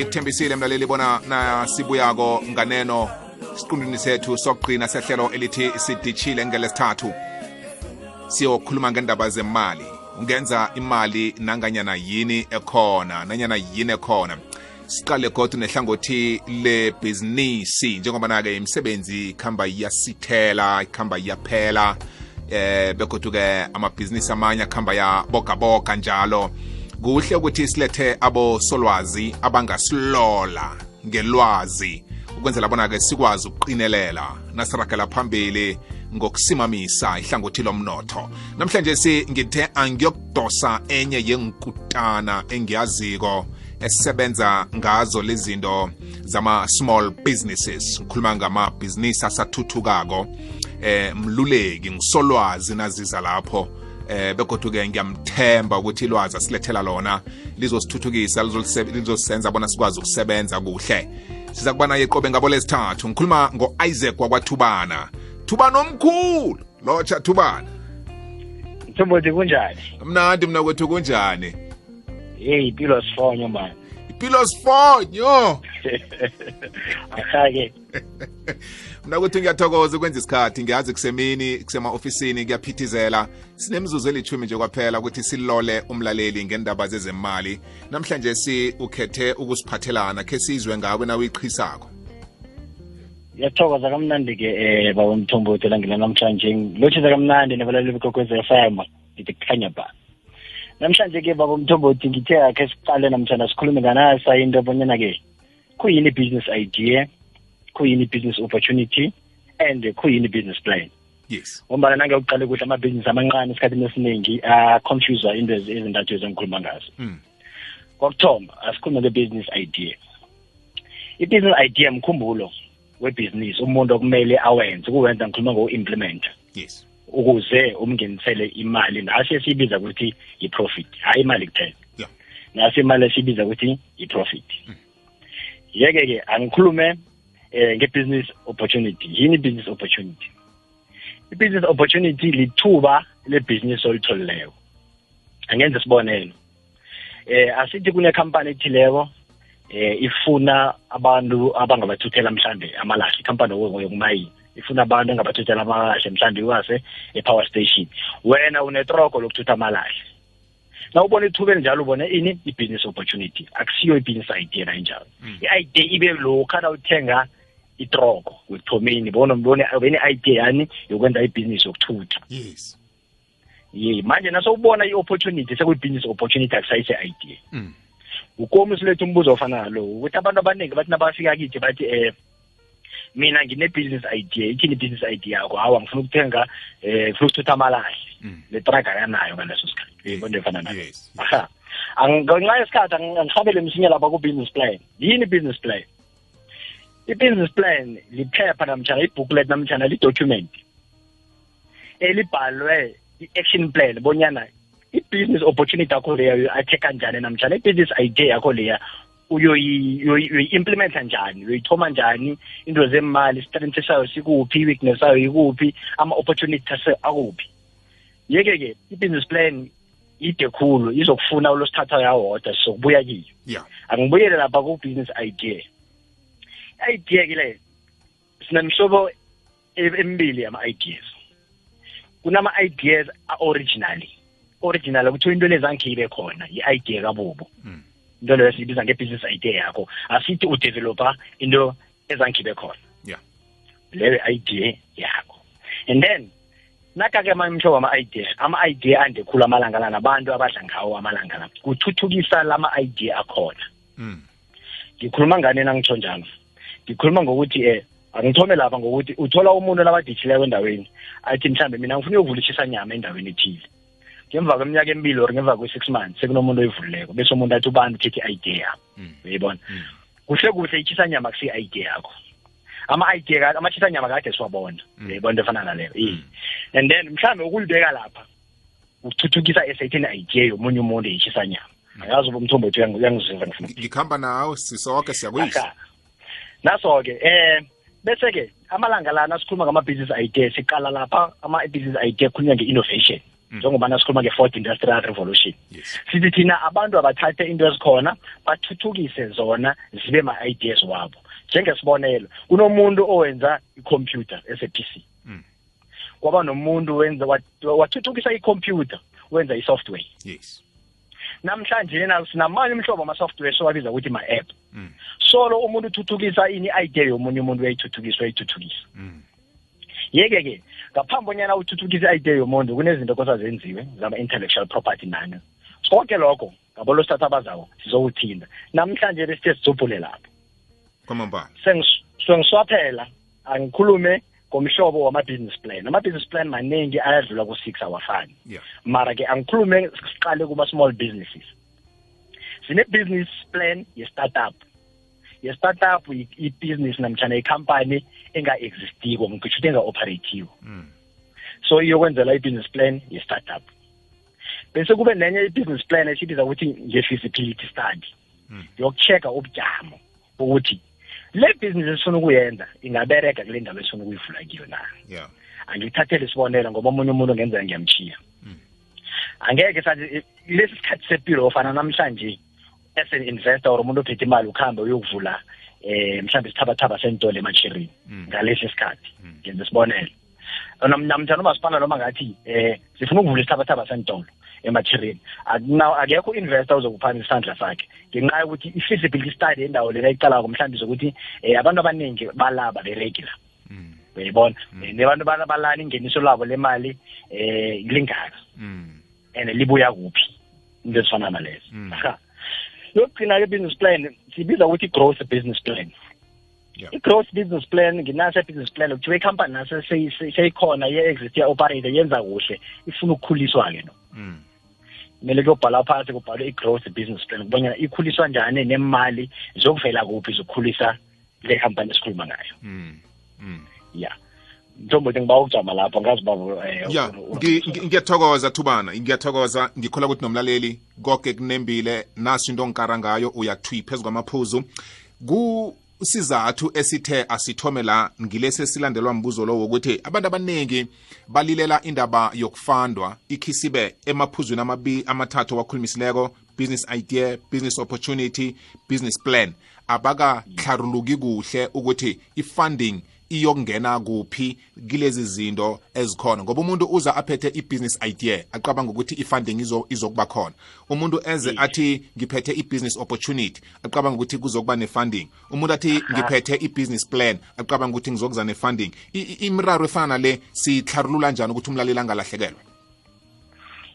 ngikuthembisile mlaleli bona nasibuyako nganeno siqundini sethu sokugcina sehlelo elithi sidishile ngelesithathu. Siyokhuluma ngendaba zemali. Ungenza imali nanganyana yini ekhona nanyana yini ekhona. Siqale godu nehlangothi lebhizinisi njengoba na-ke imisebenzi ikhamba iyasithela ikhamba iyaphela eh begodu-ke amabhizinisi amanye akhamba yabogaboga njalo. Kuhle ukuthi silethe abosolwazi abangasilola ngelwazi. Ukwenzela bona-ke sikwazi ukuqinelela nasiragela phambili ngokusimamisa ihlangothi lomnotho. Namhlanje si ngithe angiyokudosa enye yenkutana engiyaziko esisebenza ngazo lezinto zama-small businesses. Ngikhuluma ngamabhizinisi asathuthukako eh mluleki ngisolwazi naziza lapho. Eh begodwa-ke ngiyamthemba ukuthi ilwazi asilethela lona lizosithuthukisa lizosisenza bona sikwazi ukusebenza kuhle. Siza kuba naye qobe ngabo lesithathu ngikhuluma ngo-isaac wakwathubana. Thubana omkhulu lotsha thubana. Mthombothi kunjani? Mnandi mna kwethu kunjani? Yeyi impilo sifonyo mani impilo sifonyo! Akha-ke. mna kwethu ngiyathokoza ukwenza isikhathi ngiyazi kusemini kusema-ofisini kuyaphithizela. Sinemzuzu elithumi nje kwaphela ukuthi silole umlaleli ngendaba zezemali. Namhlanje si ukhethe ukusiphathelana khe sizwe ngawe na uyiqhisako ngiyathokoza kamnandi-ke um baba mthombothi elangela namhlanje. Ngilotshisa kamnandi nabalaleli bekokwez f m. Ngithi kukhanya ba. Namhlanje-ke baba mthombothi ngithe akhe siqale namhlanje sikhulume nganasa into bonyana-ke kuyini i-business idea? Kuyini i-business opportunity and kuyini i-business plan? Yes. Ngombana nange kuhle amabhizinisi amancane esikhathini esiningi aconfusa into ezintathu ezengikhuluma ngazo. Mm. kokuthoma asikhulume nge-business idea. I-business idea mkhumbulo webhizinisi umuntu okumele awenze ukuwenza ngikhuluma ngoku-implement yes. Ukuze umngenisele imali nasi esiyibiza ukuthi i-profit hayi imali kuphela. Yeah. nasi imali esiyibiza ukuthi i-profit yeke-ke angikhulume eh nge-business opportunity. Yini i-business opportunity? I-business opportunity lithuba lebhizinisi olitholileko angenza isibonelo eh asithi kunekhampani ethileko eh ifuna abantu abangabathuthela mhlambe amalahle. Ikhampani yokumayini ifuna abantu engabathuthela amalahle mhlambe iwase e-power station. Wena unetroko lokuthutha amalahle. Na ubona ithuba elinjalo ubona ini? I-business opportunity. Akusiyo i-business idea nayinjalo i-idea ibe lokha na uthenga itroko wekuthomeni bona mbone bene-idea yani yokwenza ibhizinisi yokuthutha. Yes. Ye manje nasowubona i-opportunity sekuyi-business opportunity akusayise-idea mm. ukomi siletha umbuzo ofana nalo ukuthi abantu abaningi bathi nabafika kithi bathi eh mina ngine-business idea ithini i-business idea yakho? Hawa ngifuna ukuthenga eh ngifuna ukuthutha amalahle. Mm. le track akanayo ngaleso sikhathi. Yebo into efana nalo? Yes. Aha. Ngenxa yesikhathi ang- angihabele msinya lapha ku-business plan. Yini i-business plan? I-business plan liphepha namtshana i-booklet namtshana li-document elibhalwe i-action plan bonyana i-business opportunity yakho leya akhe kanjani namtshana i-business idea yakho leya uyoyi- uyoyi- uyoyi-implementa njani uyoyithoma njani into zemali istrength sayo sikuphi i-weakness sayo ikuphi ama-opportunities akuphi. Yeke-ke i-business plan ide khulu izokufuna ulosithatha yawodwa sizokubuya kiyo. Yeah. Angibuyele lapha ku-business idea. I-idea ke le sinemhlobo emibili yama-ideas kunama-ideas a-originally original kuthiwa into lezange ibe khona i-idea kabubu Mm. into leyo siyibiza nge-business idea yakho asithi udevelopa into ezange ibe khona. Yeah leyo idea yakho. And then nakake imhlobo ama-idea ama-idea ande khulu amalanga lana abantu abadla ngawo amalanga la kuthuthukisa lama-idea akhona. Mm. ngikhuluma ngani nangitsho njalo? Ngikhuluma ngokuthi eh angithome lapha ngokuthi uthola umuntu labadithileko endaweni athi mhlambe mina ngifuna ukuvulishisa nyama endaweni ethile. Ngemva kweminyaka emibili or ngemva kwe-six months sekunomuntu oyivulileko bese umuntu athi ubani uthethe i-idea yakho. Mm. uyayibona? Mm. kuhle kuhle ichisa nyama kusiyi-idea yakho. Ama-idea amachisa nyama kade siwabona. Mm. uyayibona into efana naleyo? And then mhlambe ukulibeka lapha ukuthuthukisa esayithini idea yomunye umuntu yichisa nyama. Angazi uba umthombo wethu uyangi- uyangizwisa ngifuna. Ngikhamba nawe sisoke siyakuyisa. Naso-ke eh bese-ke amalanga lana sikhuluma ngama-business idea siqala lapha ama-business idea khulunywa nge-innovation. Njengobana sikhuluma nge-fourth industrial revolution. Yes. Sithi thina abantu abathathe into ezikhona bathuthukise zona zibe ma-ideas wabo. Njengesibonelo kunomuntu owenza ikhompyutha ese-PC Mm. kwaba nomuntu wenza wat- wathuthukisa ikhompyutha wenza i-software. Yes. Namhlanje na sinamanye umhlobo ama-software sowabiza ukuthi ma-app. Mm. Solo umuntu uthuthukisa ini i-idea yomunye umuntu uyayithuthukisa uyayithuthukisa. Mm. yeke-ke ngaphambi bonyana uthuthukise i-idea yomuntu kunezinto kosazenziwe zama-intellectual property nani. Konke lokho ngabolo sithatha abazako sizowuthinda namhlanje besithe sizobhule lapho. Kwamambala. Sengis- sengiswaphela angikhulume ngomhlobo wama-business plan. Ama-business plan maningi ayadlula ku-six awafani. Yeah. Mara-ke angikhulume siqale kuma-small businesses. Sine-business plan ye-startup. Ye-startup i- i-business namtshana ikhampani enga-existiko ngitsho ukuthi enga-operatiwe Mm. so iyokwenzela i-business plan ye-startup bese kube nenye i-business plan esibiza ukuthi nge-feasibility study Mm. yokucheck-a ubujamo ukuthi le business esifuna ukuyenza ingabereka kule ndawo esifuna ukuyivula kiyo na yeah angithathele isibonelo ngoba omunye umuntu ngenzeka ngiyamchiya Mm. angeke sathi eh, lesi sikhathi sepilo ofana namhlanje as an investor or umuntu ophethe imali ukuhambe uyokuvula eh mhlawumbe isithabathaba sentolo emachirini Mm. ngalesi sikhathi. Mm. ngenza isibonelo. Nam- namtshana umasipala noma ngathi eh sifuna ukuvula isithabathaba sentolo emachirini akekho investor uzokuphanisa isandla sakhe ngenxa yokuthi i-feasibility study yendawo lena icalako mhlawumbe zokuthi eh abantu abaningi balaba beregula Mm. uyayibona? Eh, nebantu bala- balana ingeniso labo lemali eh lingaka and libuya kuphi? Into ezifana nalezo. Mm. Ha. yokugcina ke business plan sibiza ukuthi growth business plan Yeah. i-growth business plan nginaso business plan kuthiwa ikhampani naso seyi- seyi- seyikhona ye-exist ya-operate yenza kuhle ifuna ukukhuliswa-ke no Mm. kumele kuyobhalwa phansi kubhalwe i-growth business plan kubonyana ikhuliswa njani nemali zokuvela kuphi zokukhulisa le khampani esikhuluma ngayo Mm. Mm. ya mthombo ngiba ukujama lapho ngazi babo eh, ya u- u- ngi- ngi- ngiyathokoza thubana ngiyathokoza ngikhola ukuthi nomlaleli konke kunembile naso into ongikara ngayo uyathwi phezu kwamaphuzu. Kusizathu esithe asithome la ngilesi esilandelwa mbuzo lo wokuthi abantu abaningi balilela indaba yokufandwa ikhisibe emaphuzweni amabi amathathu wakhulumisileko business idea business opportunity business plan. Abakahlaruluki kuhle ukuthi i-funding iyokungena kuphi kilezi zinto ezikhona. Ngoba umuntu uza aphethe i-business idea acabanga ukuthi i-funding izo- izokuba khona. Umuntu eze athi ngiphethe i-business opportunity acabanga ukuthi kuzokuba ne-funding. Umuntu athi ngiphethe i-business plan acabanga ukuthi ngizokuza ne-funding. I- i- imiraro efana nale siyihlarulula njani ukuthi umlaleli angalahlekelwa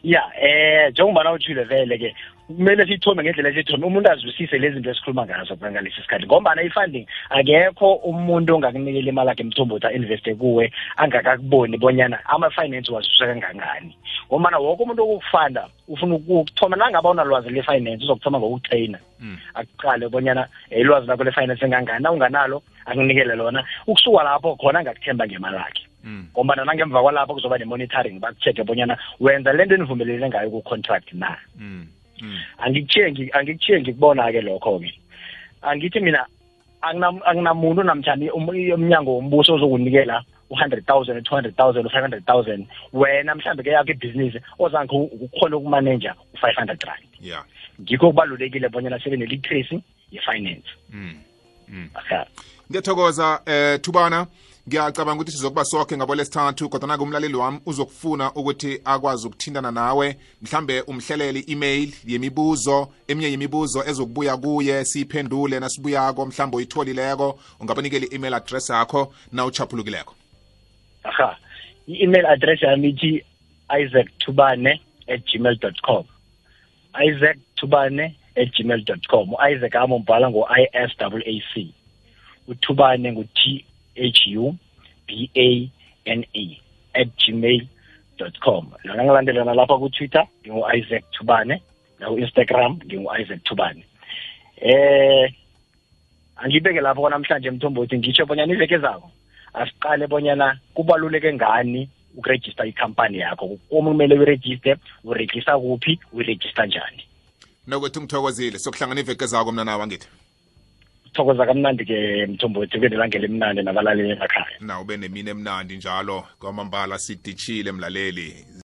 ya eh njengobana utshile vele ke kumele siyithome ngendlela esiyithome. Umuntu azwisise lezi zinto esikhuluma ngazo ngalesi sikhathi ngombana i-funding akekho umuntu ongakunikela imali akhe mthombothi a-investe kuwe angakakuboni bonyana ama-finance wazwiswa kangangani. Ngombana woke umuntu okukufanda ufuna ukuthoma nangabe unalwazi le-finance uzokuthoma ngokukutraina Mm. akuqale bonyana eh, ilwazi lakho le-finance engangani na unganalo akunikele lona. Ukusuka lapho khona angakuthemba ngemali yakhe. Mm. ngombana nangemva kwalapho kuzoba ne-monitoring baku-check-e bonyana wenza lento enivumelelene ngayo ku-contract na. Mm. Mm. angikuthiye ngi- angikuthiye ngikubona-ke lokho-ke angithi mina angina- anginamuntu namtshani um- umnyango wombuso ozokunikela u-hundred thousand u-two hundred thousand u-five hundred thousand wena mhlawumbe ke yakho ibhizinisi ozange ukhona ukumaneja u-five hundred rand yeah ngikho kubalulekile bonyana sibe ne-literacy ye-finance Mm. Mm. Aha. ngiyathokoza eh thubana ngiyacabanga ukuthi sizokuba sokhe ngabo lesithathu kodwa nake umlaleli wami uzokufuna ukuthi akwazi ukuthintana nawe. Mhlambe umhlelele i-email yemibuzo eminye yemibuzo ezokubuya kuye siyiphendule nasibuyako mhlambe uyitholileko ungabanikela i-email address yakho na uchaphulukileko aha i-email address yami ithi isaac tubane at gmail dot com. Isaac tubane at gmail dot com. U-isaac ami umbhala ngo-i s w a c. Uthubane ngu-t h u b a n e at gmail com. Lona ngilandelana lapha ku-twitter ngingu-isaac tubane naku-instagram ngingu-isaac tubane eh angibeke lapho kwanamhlanje mthombothi ngitsho bonyana iveke zako asiqale bonyana kubaluleke ngani ukurejista ikhampani yakho. Uma kumele uyirejiste urejista kuphi uyirejista njani? Nokuthi ngithokozile sokuhlangana iveke zako mna nawe angithi thokoza kamnandi-ke mthombothi kube nelangela emnandi nabalaleli emakhaya. Na ube nemini emnandi njalo kwamambala sidishile mlaleli.